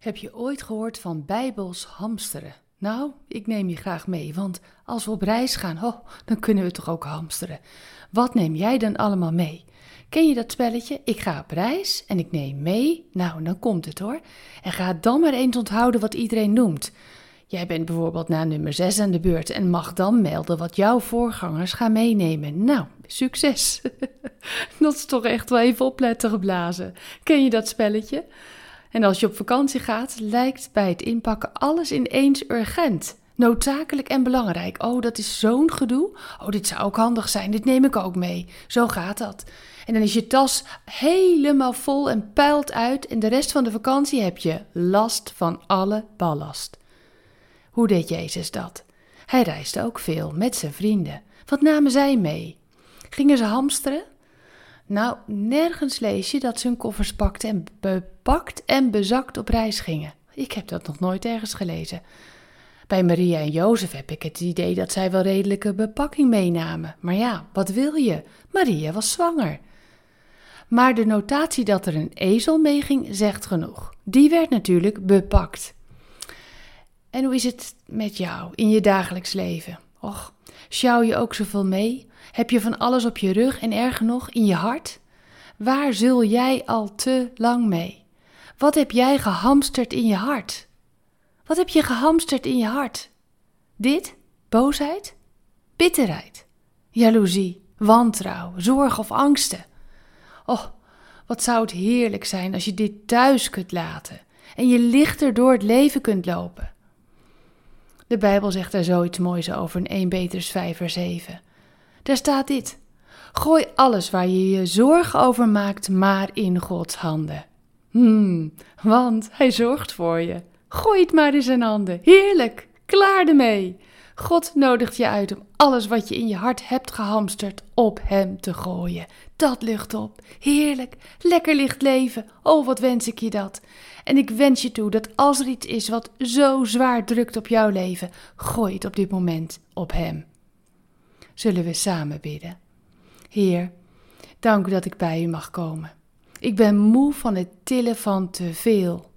Heb je ooit gehoord van bijbels hamsteren? Nou, ik neem je graag mee, want als we op reis gaan, oh, dan kunnen we toch ook hamsteren. Wat neem jij dan allemaal mee? Ken je dat spelletje? Ik ga op reis en ik neem mee. Nou, dan komt het hoor. En ga dan maar eens onthouden wat iedereen noemt. Jij bent bijvoorbeeld na nummer 6 aan de beurt en mag dan melden wat jouw voorgangers gaan meenemen. Nou, succes! dat is toch echt wel even opletten geblazen. Ken je dat spelletje? En als je op vakantie gaat, lijkt bij het inpakken alles ineens urgent. Noodzakelijk en belangrijk. Oh, dat is zo'n gedoe. Oh, dit zou ook handig zijn. Dit neem ik ook mee. Zo gaat dat. En dan is je tas helemaal vol en puilt uit. En de rest van de vakantie heb je last van alle ballast. Hoe deed Jezus dat? Hij reisde ook veel met zijn vrienden. Wat namen zij mee? Gingen ze hamsteren? Nou, nergens lees je dat ze hun koffers pakten en bepakt en bezakt op reis gingen. Ik heb dat nog nooit ergens gelezen. Bij Maria en Jozef heb ik het idee dat zij wel redelijke bepakking meenamen. Maar ja, wat wil je? Maria was zwanger. Maar de notatie dat er een ezel meeging zegt genoeg. Die werd natuurlijk bepakt. En hoe is het met jou in je dagelijks leven? Och, sjouw je ook zoveel mee? Heb je van alles op je rug en erger nog in je hart? Waar zul jij al te lang mee? Wat heb jij gehamsterd in je hart? Wat heb je gehamsterd in je hart? Dit? Boosheid? Bitterheid? Jaloezie? Wantrouw? Zorg of angsten? Oh, wat zou het heerlijk zijn als je dit thuis kunt laten en je lichter door het leven kunt lopen. De Bijbel zegt daar zoiets moois over in 1 Petrus 5 vers 7. Daar staat dit. Gooi alles waar je je zorgen over maakt maar in Gods handen. Hmm, want Hij zorgt voor je. Gooi het maar in zijn handen. Heerlijk, klaar ermee. God nodigt je uit om alles wat je in je hart hebt gehamsterd op Hem te gooien. Dat lucht op. Heerlijk, lekker licht leven. Oh, wat wens ik je dat. En ik wens je toe dat als er iets is wat zo zwaar drukt op jouw leven, gooi het op dit moment op Hem. Zullen we samen bidden? Heer, dank u dat ik bij u mag komen. Ik ben moe van het tillen van te veel.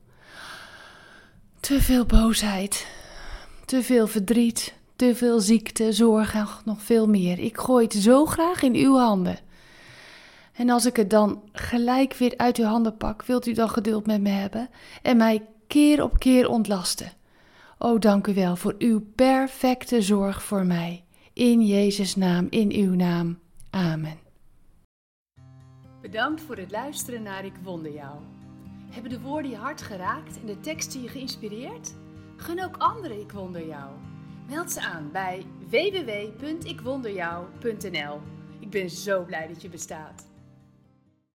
Te veel boosheid, te veel verdriet, te veel ziekte, zorg en nog veel meer. Ik gooi het zo graag in uw handen. En als ik het dan gelijk weer uit uw handen pak, wilt u dan geduld met me hebben en mij keer op keer ontlasten. O, dank u wel voor uw perfecte zorg voor mij. In Jezus' naam, in uw naam. Amen. Bedankt voor het luisteren naar Ik Wonder Jou. Hebben de woorden je hart geraakt en de teksten je geïnspireerd? Gun ook anderen Ik Wonder Jou. Meld ze aan bij www.ikwonderjou.nl. Ik ben zo blij dat je bestaat.